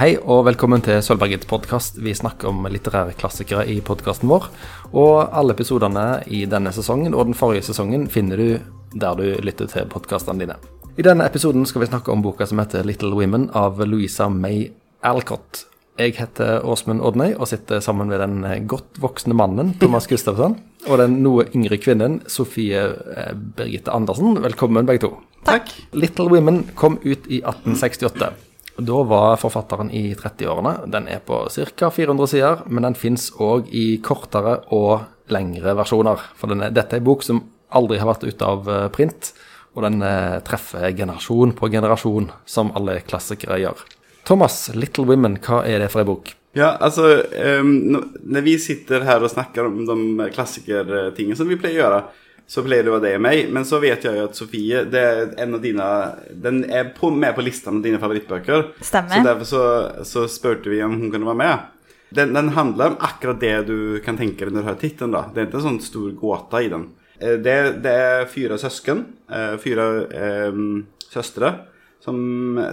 Hei og velkommen til Sølvbergets podkast. Vi snakker om litterære klassikere i podkasten vår. Og alle episodene i denne sesongen og den forrige sesongen finner du der du lytter til podkastene dine. I denne episoden skal vi snakke om boka som heter Little Women av Louisa May Alcott. Jeg heter Åsmund Odnøy og sitter sammen med den godt voksne mannen Thomas Gustavsson og den noe yngre kvinnen Sofie eh, Birgitte Andersen. Velkommen, begge to. Takk. Little Women kom ut i 1868. Da var forfatteren i 30-årene. Den er på ca. 400 sider, men den fins òg i kortere og lengre versjoner. For denne, dette er en bok som aldri har vært ute av eh, print, og den eh, treffer generasjon på generasjon, som alle klassikere gjør. Thomas, 'Little Women', hva er det for en bok? Ja, altså um, Når vi sitter her og snakker om de klassikertingene som vi pleier å gjøre, så pleier det være det og meg. Men så vet jeg jo at Sofie det er en av dine, Den er på, med på listen av dine favorittbøker. Stemmer. Så derfor så, så spurte vi om hun kunne være med. Den, den, handler om akkurat det du kan tenke deg når du hører tittelen. da. Det er ikke en sånn stor gåte i den. Eh, det, det er fire søsken. Eh, fire eh, søstre som,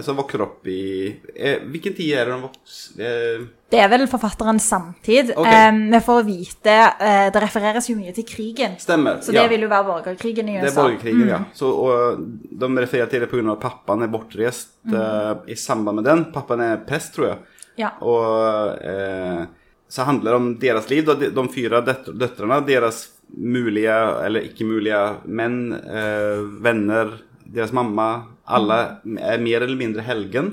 som, vokser opp i eh, Hvilken tid er det den vokser eh? Det er vel forfatterens samtid. Okay. Eh, vi får vite eh, Det refereres jo mye til krigen. Stemmer, Så det vil jo være borgerkrigen i USA. Det er borgerkrigen, mm. ja. Så, og de refererer til det pga. at pappaen er bortreist mm. Eh, i samband med den. Pappaen er prest, tror jeg. Ja. Og eh, så handler det om deres liv. De, de fire døtrene, deres mulige eller ikke mulige menn, eh, venner, deres mamma alle er mer eller mindre helgen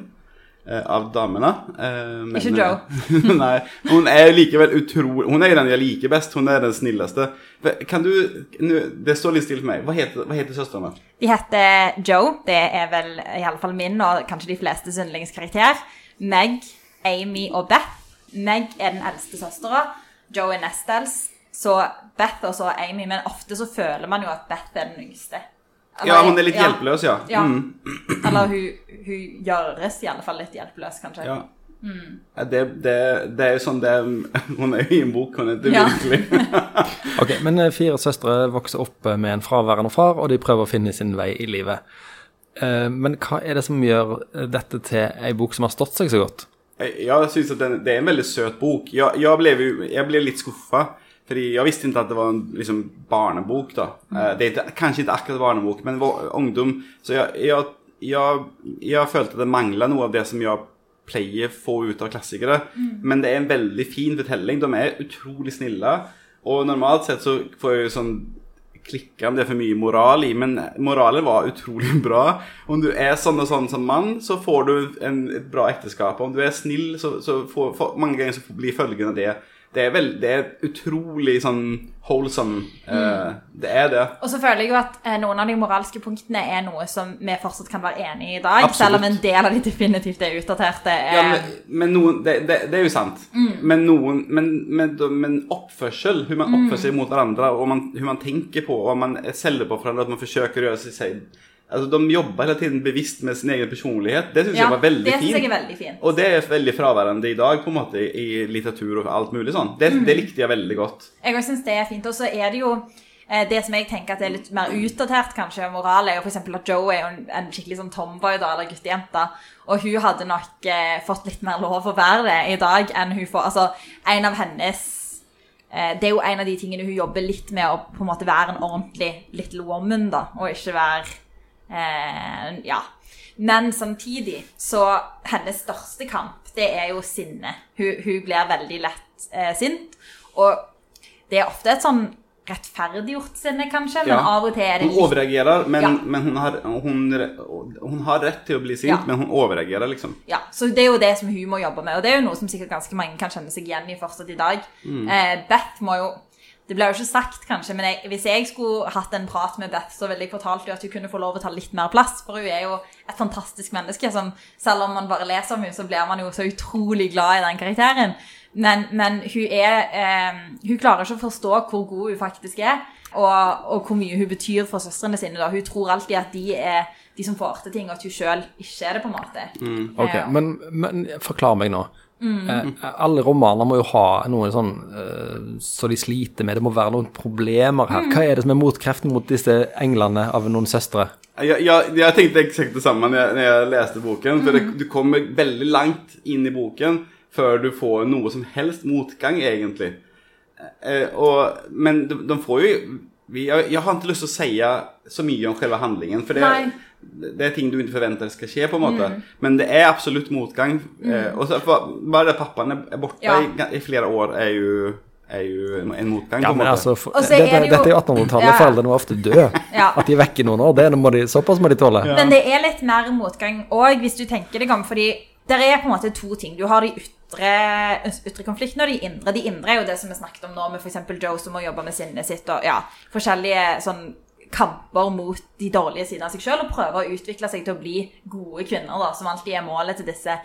eh, av damene. Eh, Ikke Joe. nei, hun er likevel utrolig Hun er den jeg liker best. Hun er den snilleste. Kan du nu, Det står litt stille for meg. Hva heter, hva heter søstrene? De heter Joe. Det er vel i alle fall min og kanskje de fleste yndlingskarakter. Meg, Amy og Beth. Meg er den eldste søstera. Joe er nest eldst. Så Beth og så Amy. Men ofte så føler man jo at Beth er den yngste. Ja, hun er litt ja. hjelpeløs, ja. ja. Mm. Eller hun, hun, gjøres i alle fall litt hjelpeløs, kanskje. Ja. Mm. Det, det, det, er jo sånn det Hun er jo i en bok, hun er det virkelig. ok, Men eh, fire søstre vokser opp eh, med en fraværende far, og de prøver å finne sin vei i livet. Eh, men hva er det som gjør dette til ei bok som har stått seg så godt? Jeg syns at det er en veldig søt bok. Jeg, jeg, ble, jeg ble litt skuffa fordi jeg visste ikke at det var en liksom, barnebok. da. Mm. Det er ikke, kanskje ikke akkurat barnebok, men ungdom. Så jeg, jeg, jeg, jeg følte at det mangla noe av det som jeg pleier å få ut av klassikere. Mm. Men det er en veldig fin fortelling. De er utrolig snille. Og normalt sett så får jeg jo sånn klikka det er for mye moral i, men moralen var utrolig bra. Om du er sånn og sånn som mann, så får du en, et bra ekteskap. Om du er snill, så, så får, for, mange ganger så blir følgene av det det er, vel, det er utrolig sånn wholesome. Uh, mm. Det er det. Og så føler jeg jo at eh, noen av de moralske punktene er noe som vi fortsatt kan være enig i i dag. Absolutt. Selv om en del av de definitivt er utdaterte. Er... Ja, men, men noen, det, det, det, er jo sant. Mm. Men, noen, men, men, oppførsel, hvordan man oppfører seg mot hverandre, og man, hvordan man tenker på, og man selger på hverandre, at man forsøker å gjøre seg Altså, De jobber hele tiden bevisst med sin egen personlighet. Det syns ja, jeg var veldig det fint. Jeg er veldig fint. Og det er veldig fraværende i dag på en måte i litteratur og alt mulig sånn. Det, mm. det likte jeg veldig godt. Jeg òg syns det er fint. Og så er det jo eh, det som jeg tenker at er litt mer utdatert, kanskje, moral, er jo f.eks. at Joe er jo en, en skikkelig sånn tomboy da, eller guttejente. Og hun hadde nok eh, fått litt mer lov å være det i dag enn hun får Altså, en av hennes eh, det er jo en av de tingene hun jobber litt med, å på en måte være en ordentlig little woman, da, og ikke være Eh, ja. Men samtidig så Hennes største kamp, det er jo sinne. Hun, hun blir veldig lett eh, sint. Og det er ofte et sånn rettferdiggjort sinne, kanskje, men ja. av og til er det Hun overreagerer, men, ja. men hun, har, hun, hun, har, rett til å bli sint, ja. men hun overreagerer, liksom. Ja, så det er jo det som hun må jobbe med, og det er jo noe som sikkert ganske mange kan kjenne seg igjen i fortsatt i dag. Mm. Eh, Beth må jo det ble jo ikke sagt, kanskje, men jeg, hvis jeg skulle hatt en prat med Beth, så ville jeg fortalt at hun kunne få lov å ta litt mer plass. For hun er jo et fantastisk menneske. som Selv om man bare leser om henne, så blir man jo så utrolig glad i den karakteren. Men, men hun er eh, Hun klarer ikke å forstå hvor god hun faktisk er, og, og hvor mye hun betyr for søstrene sine. Da. Hun tror alltid at de er de som får til ting, og at hun sjøl ikke er det, på en måte. Mm, ok, men, men forklar meg nå. Mm. Eh, alle romaner må jo ha noe sånn eh, så de sliter med. Det må være noen problemer her. Mm. Hva er det som er motkreften mot disse englene av noen søstre? Jeg, jeg, jeg tenkte exakt det samme når jeg, når jeg leste boken. For det, du kommer veldig langt inn i boken før du får noe som helst motgang, egentlig. Eh, og, men de, de får jo vi, jeg, jeg har ikke lyst til å si så mye om selve handlingen. For det, Nei. Det er ting du ikke forventer skal skje, på en måte. Men det er absolutt motgang. Eh, og så, for, bare det pappaen er borte Ja. i, i flere år, er jo, er jo en motgang. Ja, men altså, for, er dette, det jo- dette er jo 1800-tallet, Ja. foreldrene var ofte døde. Ja. At de er vekke i noen år, det må de, såpass må de tåle. Men det er litt mer motgang òg, hvis du tenker deg om. fordi det er på en måte to ting. Du har de ytre, ytre konfliktene og de indre. De indre er jo det som vi snakket om nå, med f.eks. Joe som må jobbe med sinnet sitt, og ja, forskjellige sånn kamper mot de dårlige sidene av seg sjøl, og prøve å utvikle seg til å bli gode kvinner, da, som alltid er målet til disse.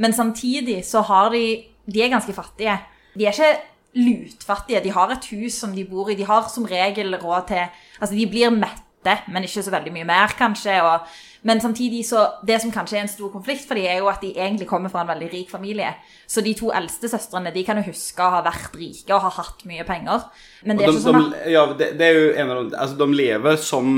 Men samtidig så har de De er ganske fattige. De er ikke lutfattige. De har et hus som de bor i. De har som regel råd til Altså, de blir mette, men ikke så veldig mye mer, kanskje. Og, men samtidig så Det som kanskje er en stor konflikt for dem, er jo at de egentlig kommer fra en veldig rik familie. Så de to eldste søstrene de kan jo huske å ha vært rike og ha hatt mye penger. Men det er ikke sånn de, ja, det, det er jo en av de Altså, de lever som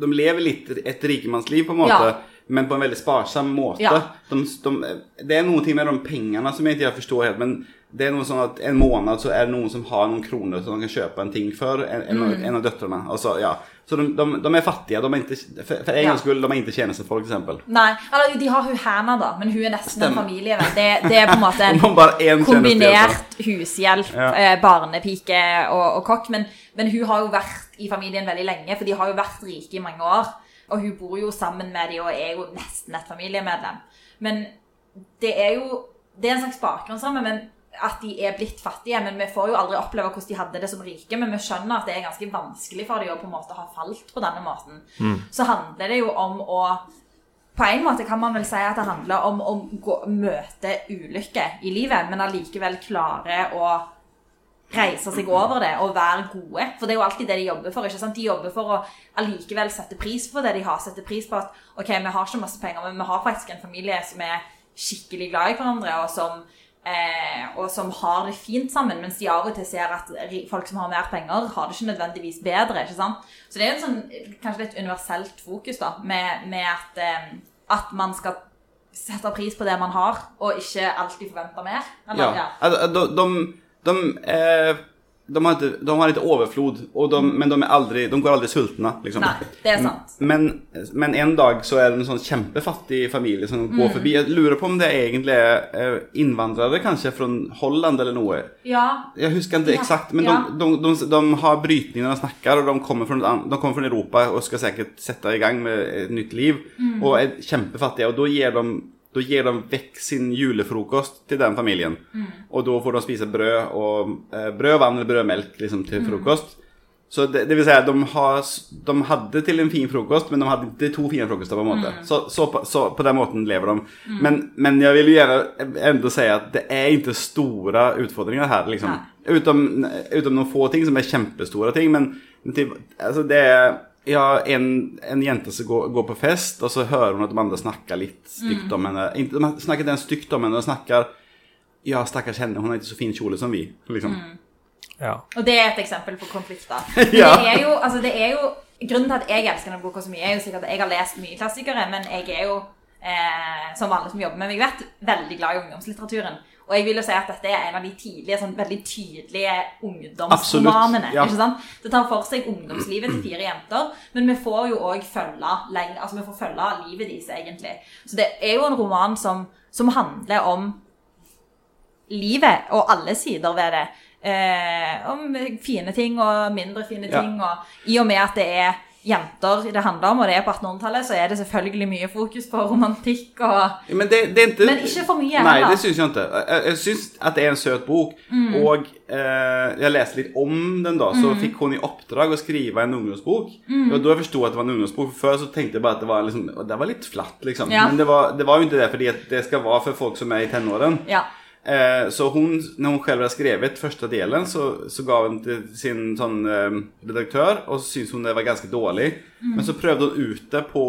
De lever litt et rikemannsliv, på en måte. Ja. Men på en veldig sparsom måte. Ja. De, de, det er noen ting med de pengene som jeg ikke forstår helt. Men det er noe sånn at en måned så er det noen som har noen kroner som de kan kjøpe en ting for. En, en, Mm. av- en av døtrene. Altså, ja. Så de, de, de er fattige. De er ikke, for, for en gangs skyld, de er ikke tjenestefolk, f.eks. Nei, eller de har hun Hannah, da, men hun er nesten en Stemmer. familievenn. Det, det er på en måte en kombinert hushjelp, Ja. eh, barnepike og, og kokk. Men, men hun har jo vært i familien veldig lenge, for de har jo vært rike i mange år. Og hun bor jo sammen med dem og er jo nesten et familiemedlem. Men det er jo Det er en slags bakgrunn sammen, men at de er blitt fattige. Men vi får jo aldri oppleve hvordan de hadde det som rike, men vi skjønner at det er ganske vanskelig for dem å på en måte ha falt på denne måten. Så handler det jo om å på en måte kan man vel si at det handler om å gå, møte ulykke i livet, men allikevel klare å reise seg over det og være gode. For det er jo alltid det de jobber for. ikke sant? De jobber for å allikevel sette pris på det de har. Sette pris på at ok, vi har ikke masse penger, men vi har faktisk en familie som er skikkelig glad i hverandre, og som, eh, og som har det fint sammen. Mens de av og til ser at folk som har mer penger, har det ikke nødvendigvis bedre. ikke sant? Så det er jo en sånn, kanskje litt universelt fokus da, med, med at, eh, at man skal sette pris på det man har, og ikke alltid forvente mer. Eller, Ja. ja. De, de, de, eh, de, har inte, de har inte overflod, och de, men de, är aldrig, de går aldri sultne. Liksom. Nei, det er sant. Men, men en dag så er det en sånn kjempefattig familie som Mm. går forbi. Jeg lurer på om det egentlig er eh, innvandrere, kanskje fra Holland eller noe. Ja, Jeg husker ikke Ja, exakt, men ja. de, de, de, de har brytning når de snakker, og de kommer, fra, de kommer fra Europa og skal sikkert sette i gang med et nytt liv. Mm. Og er kjempefattige, og da gir de da gir de vekk sin julefrokost til den familien. Mm. Og da får de spise brød, og, eh, brød vann eller brødmelk liksom, til Mm. frokost. Så det, det si at de, har, de hadde til en fin frokost, men de hadde ikke to fine frokoster. på en måte. Mm. Så, så, på- så på den måten lever de. Men, men jeg vil jo gjerne enda si at det er ikke store utfordringer her. liksom. Ja. Utom, utom noen få ting som er kjempestore ting. Men altså det er ja, en, en jente som går, går på fest, og så hører hun at de andre snakker litt stygt om henne. Ikke, de snakker ikke stygt om henne, de snakker Ja, stakkars henne, hun har ikke så fin kjole som vi. liksom. Ja. Og det er et eksempel på konflikter. Ja. det er jo, altså det er jo Grunnen til at jeg elsker denne boka så mye, er jo sikkert at jeg har lest mye klassikere, men jeg er jo, eh, som alle som jobber med meg vet, veldig glad i ungdomslitteraturen. Og jeg vil jo si at dette er en av de tidlige, sånn veldig tydelige ungdomsromanene. Ja. ikke sant? Det tar for seg ungdomslivet til fire jenter, men vi får jo òg følge altså vi får følge livet deres, egentlig. Så det er jo en roman som, som handler om livet og alle sider ved det. Eh, om fine ting og mindre fine Ja. ting. Og i og med at det er jenter det handler om, og det er på 1800-tallet, så er det selvfølgelig mye fokus på romantikk og Men, det, det ikke, Men ikke for mye Nei, heller. det syns jeg ikke. Jeg, jeg syns at det er en søt bok. Mm. Og eh, jeg leste litt om den, da. Så fikk hun i oppdrag å skrive en ungdomsbok. Mm. Og da jeg forsto at det var en ungdomsbok. Før så tenkte jeg bare at det var, liksom, det var litt flatt, liksom. Ja. Men det var, det var jo ikke det, fordi det skal være for folk som er i tenårene. Ja. Eh, så hun, når hun selv hadde skrevet første delen, så, så ga hun til sin sånn, eh, redaktør, og så syntes hun det var ganske dårlig. Men så prøvde hun ut det på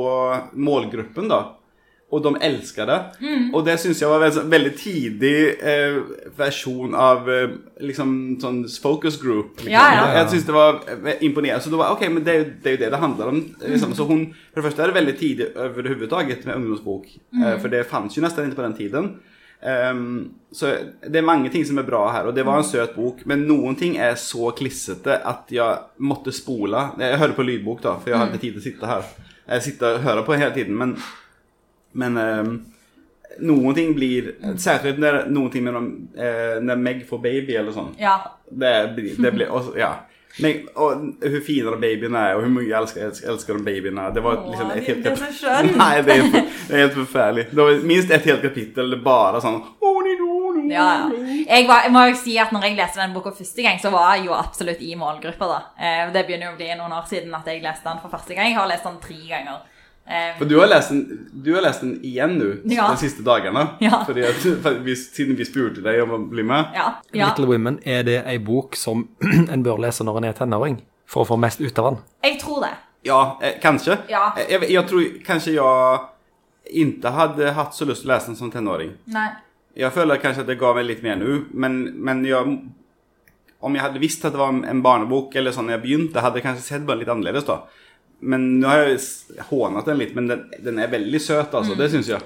målgruppen, da. och de älskar det. Mm. Och det syns jag var en väldigt tidig eh, version av eh, liksom sån focus group. Liksom. Ja, ja. Jag syns det var imponerende, imponerande. Så då var okej, men det är, ju- det är ju det det handlar om. Liksom. Så hon, för det första är det väldigt tidig överhuvudtaget med ungdomsbok. Eh, för det fanns ju nästan inte på den tiden. Ehm, så det er mange ting som er bra her, og det var en søt bok men noen ting er så klissete at jeg måtte spola. Jeg hører på lydbok da, for jeg har ikke tid til å sitte her. Jeg sitter og hører på hele tiden men men um, noen ting blir, Særlig når noen ting med eh, när Meg får baby eller sånn. Ja. Det blir, det blir, også, ja. Men, och hur fina de babyerna är och hur mycket jag älskar, älskar, älskar de babyerna. Det var Åh, liksom ett helt kapitel. Nej, det är, för- det är helt forferdelig. Det var minst et helt kapitel bare sånn «Åh, ni, åh, ni, Ja, ja. Jeg, var, jeg må jo si at når jeg leste den boka første gang, så var jeg jo absolutt i målgruppa. da. Eh, det begynner jo å bli noen år siden at jeg leste den for første gang. Jeg har lest den tre ganger. Eh, For du har lest den, du har lest den igjen nå Ja. de siste dagene. Ja. Fordi at, for vi, siden vi spurte deg om å bli med. ja, ja. Little Women, er det ei bok som en bør lese når en er tenåring? For å få mest ut av den? Jeg tror det. Ja, eh, kanskje. Ja. Jeg, Jag, jag tror kanskje jeg inte hadde hatt så lyst til å lese den som tenåring. Nei. Jeg føler kanskje at det ga meg litt mer nå, men, men jeg, om jeg hadde visst at det var en- barnebok eller sånn jeg jag begynte, hadde jeg kanskje sett den litt annerledes då. Men nå har jeg hånet den litt, men den, den er veldig søt, altså. Mm. det syns jeg.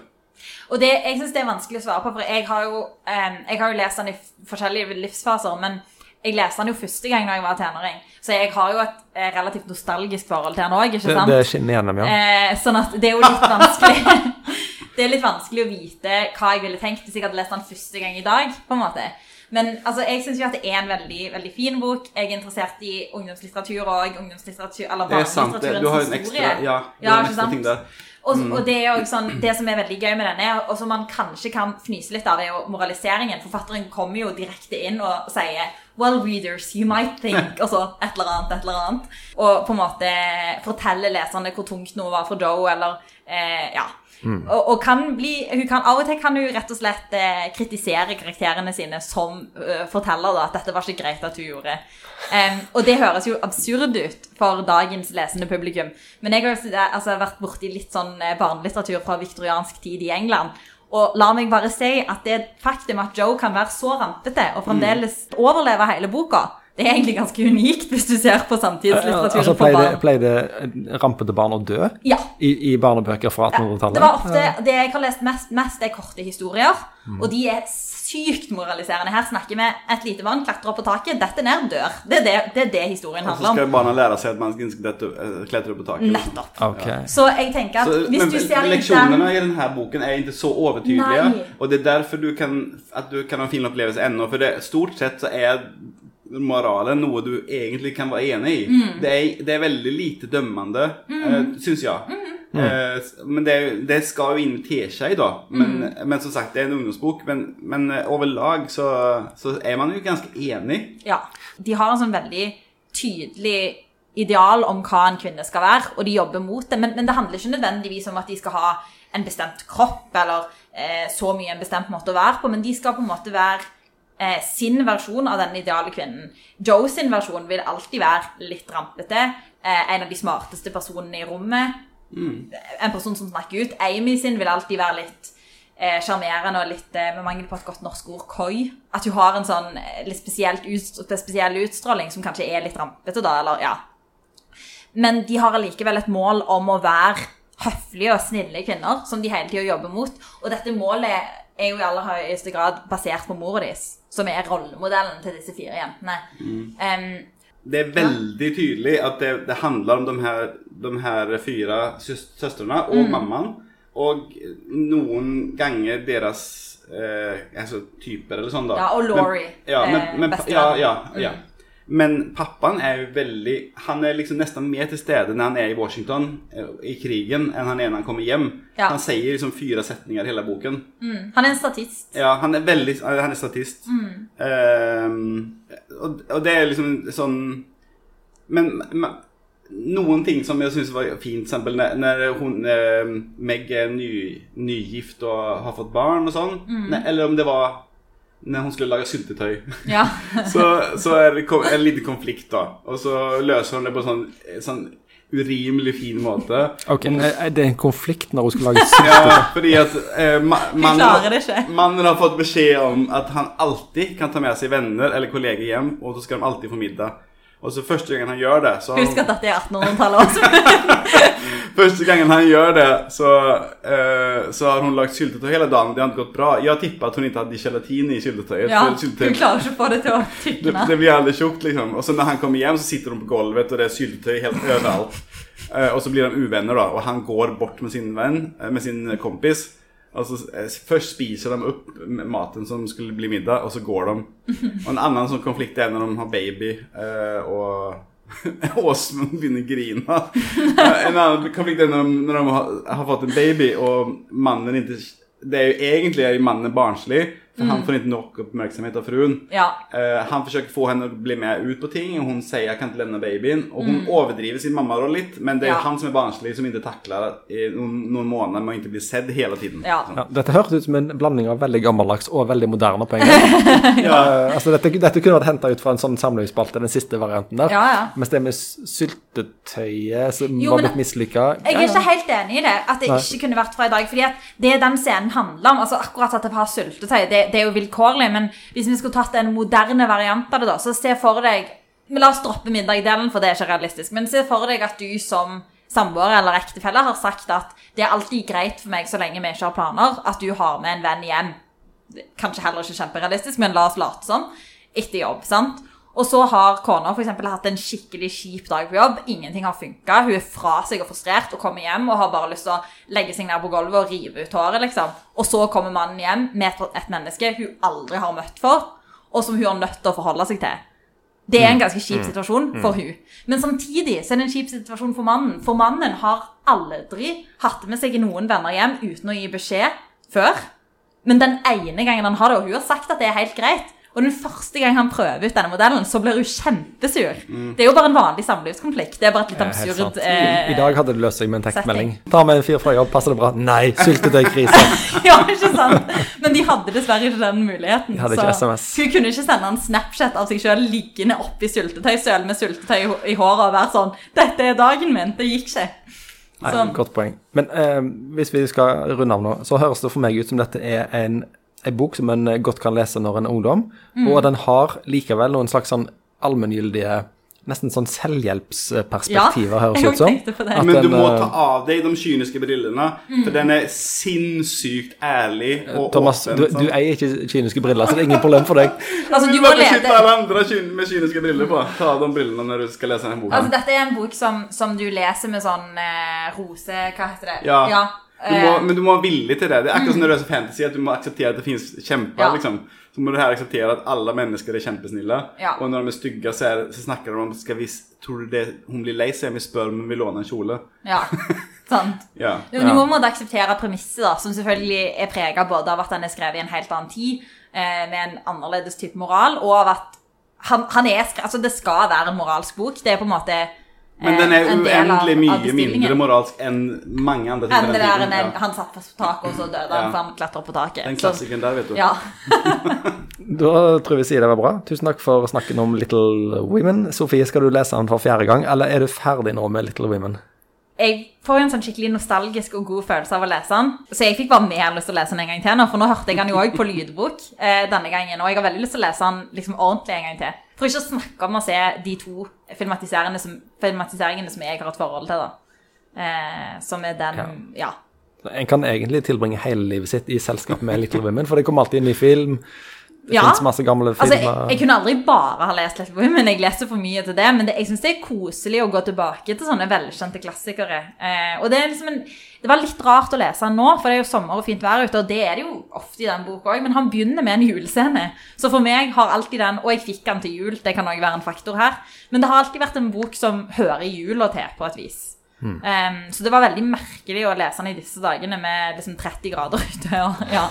Og det, jeg syns det er vanskelig å svare på, for jeg har jo, eh, jeg har jo lest den i forskjellige livsfaser. Men jeg leste den jo første gang da jeg var tenåring, så jeg har jo et eh, relativt nostalgisk forhold til den òg. Det, det skinner gjennom, ja. Eh, sånn at det er jo litt vanskelig Det er litt vanskelig å vite hva jeg ville tenkt hvis jeg hadde lest den første gang i dag. på en måte. Men altså, jeg syns jo at det er en veldig veldig fin bok. Jeg er interessert i ungdomslitteratur og ungdomslitteratur, eller barnelitteraturens historie. ja, Ja, ikke sant? Og, og det er jo sånn, det som er veldig gøy med denne, og som man kanskje kan fnyse litt av, er jo moraliseringen. Forfatteren kommer jo direkte inn og sier Well, readers, you might think Og så et eller annet, et eller annet. Og på en måte forteller leserne hvor tungt noe var for Joe, eller eh, Ja. Og, og kan bli kan, Av og til kan hun rett og slett eh, kritisere karakterene sine som uh, forteller da, at dette var ikke greit at hun gjorde. Um, og det høres jo absurd ut for dagens lesende publikum. Men jeg har jo altså, vært borti litt sånn eh, barnelitteratur fra viktoriansk tid i England. Og la meg bare si at det faktum at Joe kan være så rampete og fremdeles overleve hele boka, det er egentlig ganske unikt hvis du ser på samtidslitteraturen Altså, for pleide, barn. pleide rampete barn å dø Ja. i, i barnebøker fra 1800-tallet? det var ofte, det jeg har lest mest, mest er korte historier, og de er sykt moraliserende. Her snakker vi et lite barn klatrer opp på taket, detter ned, dør. Det er det, det, er det historien handler om. Og så skal barna lære seg at klättra- skal klatre opp på taket. Nettopp. Ok. Så jeg tenker at Så, hvis men du ser Leksjonene i denne boken er ikke så overtydelige, Nei. og det er derfor du kan, at du kan ha en fin opplevelse ennå, for det, stort sett så är moralen noe du egentlig kan være enig i. Mm. Det, er, det er veldig lite dømmende, eh, syns jeg. Mm. Eh, men det, det skal jo inn teskje da. Men, Mm. men som sagt, det er en ungdomsbok. Men, men eh, overlag så, så er man jo ganske enig. Ja. De har en sånn veldig tydelig ideal om hva en kvinne skal være, og de jobber mot det. Men, men det handler ikke nødvendigvis om at de skal ha en bestemt kropp eller eh, så mye en bestemt måte å være på, men de skal på en måte være eh, sin versjon av den ideale kvinnen. Joe sin versjon vil alltid være litt rampete, eh, en av de smarteste personene i rommet, en person som snakker ut. Amy sin vil alltid være litt eh, og litt, eh, med mangel på et godt norsk ord, koi. At hun har en sånn eh, litt spesielt ut, spesiell utstråling som kanskje er litt rampete, da, eller ja. Men de har allikevel et mål om å være høflige og snille kvinner, som de hele tida jobber mot. Og dette målet er jo i aller høyeste grad basert på mora deres, som er rollemodellen til disse fire jentene. Em, Det er veldig tydelig at det, det handler om de her, de her fire søstrene og Mm. mammaen. Og noen ganger deres eh, altså typer eller sånn, da. Ja, og Laurie, ja, men, eh, men, ja, ja, ja. Mm. Men pappaen er jo veldig Han er liksom nesten mer til stede når han er i Washington eh, i krigen, enn han er når han kommer hjem. Ja. Han sier liksom fire setninger i hele boken. mm. Han er en statist. Ja, han er veldig Han er statist. Ehm, og, og det er liksom sånn Men, men noen ting som jeg syns var fint, eksempel når, når hun eh, Meg er ny, nygift og har fått barn og sånn. mm. eller om det var når hun skulle lage syltetøy. Ja. så, så er det en liten konflikt, da. Og så løser hun det på sånn, sånn urimelig fin måte. Ok, eh, Det er en konflikt når hun skal lage syltetøy? Ja, fordi at eh, ma mannen, mannen har fått beskjed om at han alltid kan ta med seg venner eller kolleger hjem, og så skal de alltid få middag. Og så første gangen han gjør det, så Husk at dette er 1800-tallet også. første gangen han gjør det, så, uh, så har hun lagt syltetøy hele dagen. Det har ikke gått bra. Jeg tipper at hun ikke hadde gelatin i syltetøyet. Ja, syltetøy- Hun klarer ikke å få det til å det, tykne. det blir aldri tjukt, liksom. Og så når han kommer hjem, så sitter hun på gulvet, og det er syltetøy helt overalt. Uh, og så blir de uvenner, da. Og han går bort med sin venn, eh, med sin kompis. Og så eh, Først spiser de opp maten som skulle bli middag, og så går de. Og en annen sånn konflikt er når de har baby, uh, og Åsmund begynner å grine. En annen konflikt er når de, har fått en baby, og mannen ikke Det er jo egentlig er mannen barnslig, for han får ikke nok oppmerksomhet av fruen. Ja. Eh, han försöker få henne å bli med ut på ting og hun sier jeg kan ikke lämna babyn. Og Mm. hun overdriver sin mammaroll litt, men det er Ja. han som er barnslig som ikke takler i noen, noen måneder med å ikke bli sedd hele tiden. Ja. Ja, dette høres ut som en blanding av veldig gammeldags og veldig moderne på en gang. Eh, altså, dette, dette kunne vært henta ut fra en sånn samlingsspalte, den siste varianten der. Ja, ja. Mens det med syltetøyet som Jo, var blitt mislykka Jeg er ikke helt enig i det, at det Nei. ikke kunne vært fra i dag. fordi at det den scenen handler om, altså akkurat at det har syltetøy, det, det er jo vilkårlig, men hvis vi skulle tatt en moderne variant av det, da, så se for deg men La oss droppe middagdelen, for det er ikke realistisk. Men se for deg at du som samboer eller ektefelle har sagt at det er alltid greit for meg så lenge vi ikke har planer, at du har med en venn hjem. Kanskje heller ikke kjemperealistisk, men la oss late som. Etter jobb, sant? Og så har kona for eksempel hatt en skikkelig kjip dag på jobb. Ingenting har funka. Hun er fra seg og frustrert og kommer hjem og har bare lyst til å legge seg ned på gulvet og rive ut håret. liksom. Og så kommer mannen hjem med et- menneske hun aldri har møtt for, og som hun er nødt til å forholde seg til. Det er en ganske kjip situasjon for hun. Men samtidig så er det en kjip situasjon for mannen. For mannen har aldri hatt med seg noen venner hjem uten å gi beskjed før. Men den ene gangen han har det, og hun har sagt at det er helt greit, og den første gang han prøver ut denne modellen, så blir hun kjempesur. Det er jo bare en vanlig samlivskonflikt. Det er bare et litt absurd eh, I, I dag hadde det løst seg med en tekstmelding. Ta med en fyr fra jobb, passer det bra? Nei, syltetøykrise. Ja, ikke sant? Men de hadde dessverre ikke den muligheten. De hadde ikke SMS. hun kunne ikke sende en Snapchat av seg sjøl liggende oppi syltetøysøl med syltetøy i- i håret og være sånn 'Dette er dagen min.' Det gikk ikke. Nei, Så- Godt poeng. Men eh, hvis vi skal runde av nå, så høres det for meg ut som dette er en, en bok som en eh, godt kan lese når en er ungdom, Mm. og den har likevel noen slags sånn allmenngyldige Nesten sånn selvhjelpsperspektiver, høres jeg ut som. At Men du den, må eh, ta av deg de kyniske brillene, for den er sinnssykt ærlig og Thomas, åpen. du, sant? du eier ikke kyniske briller, så det er ingen problem for deg. Altså, du må beskytte alle andre med kyniske briller på. Ta av de brillene når du skal lese denne boka. Altså, dette er en bok som, som du leser med sånn eh, rose Hva heter det? Ja. Ja. Du må, eh, men du må være villig til det. Det er akkurat som når du leser fantasy, at du må akseptere at det finnes kjemper. Ja. liksom. Så må du her akseptere at alle mennesker er kjempesnille. Ja. Og når de er stygge, så, er, så snakker de om skal vi, Tror du det, hun blir lei seg om vi spør om hun vil låne en kjole? Ja, sant. Ja. Du, du må måte akseptere premisset, da, som selvfølgelig er prega både av at han er skrevet i en helt annen tid, eh, med en annerledes type moral, og av at han, han er skrevet, altså Det skal være en moralsk bok. Det er på en måte Men den er uendelig mye mindre moralsk enn mange andre ting. Enn det der en, Ja. han satt på taket, og så døde Ja. han for han opp på taket. Den klassikeren der, vet du. ja. Da tror jeg vi sier det var bra. Tusen takk for snakken om Little Women. Sofie, skal du lese den for fjerde gang, eller er du ferdig nå med Little Women? jeg får en sånn skikkelig nostalgisk og god følelse av å lese den. Så jeg fikk bare mer lyst til å lese den en gang til nå, for nå hørte jeg den jo òg på lydbok eh, denne gangen. Og jeg har veldig lyst til å lese den liksom ordentlig en gang til. For ikke å snakke om å se de to filmatiseringene som, filmatiseringene som jeg har et forhold til, da. Eh, som er den Ja. En kan egentlig tilbringe hele livet sitt i selskap med Little Women, for det kommer alltid en ny film. Det Ja. finnes masse gamle Altså, jeg, filmer. jeg kunne aldri bare ha lest Little Women, jeg leser for mye til det, men det, jeg syns det er koselig å gå tilbake til sånne velkjente klassikere. Eh, og det liksom en Det var litt rart å lese den nå, for det er jo sommer og fint vær ute, og det er det jo ofte i den boka òg, men han begynner med en julescene. Så for meg har alltid den Og jeg fikk den til jul, det kan òg være en faktor her, men det har alltid vært en bok som hører jula til, på et vis. Um, så det var veldig merkelig å lese den i disse dagene med liksom 30 grader ute. Og, ja.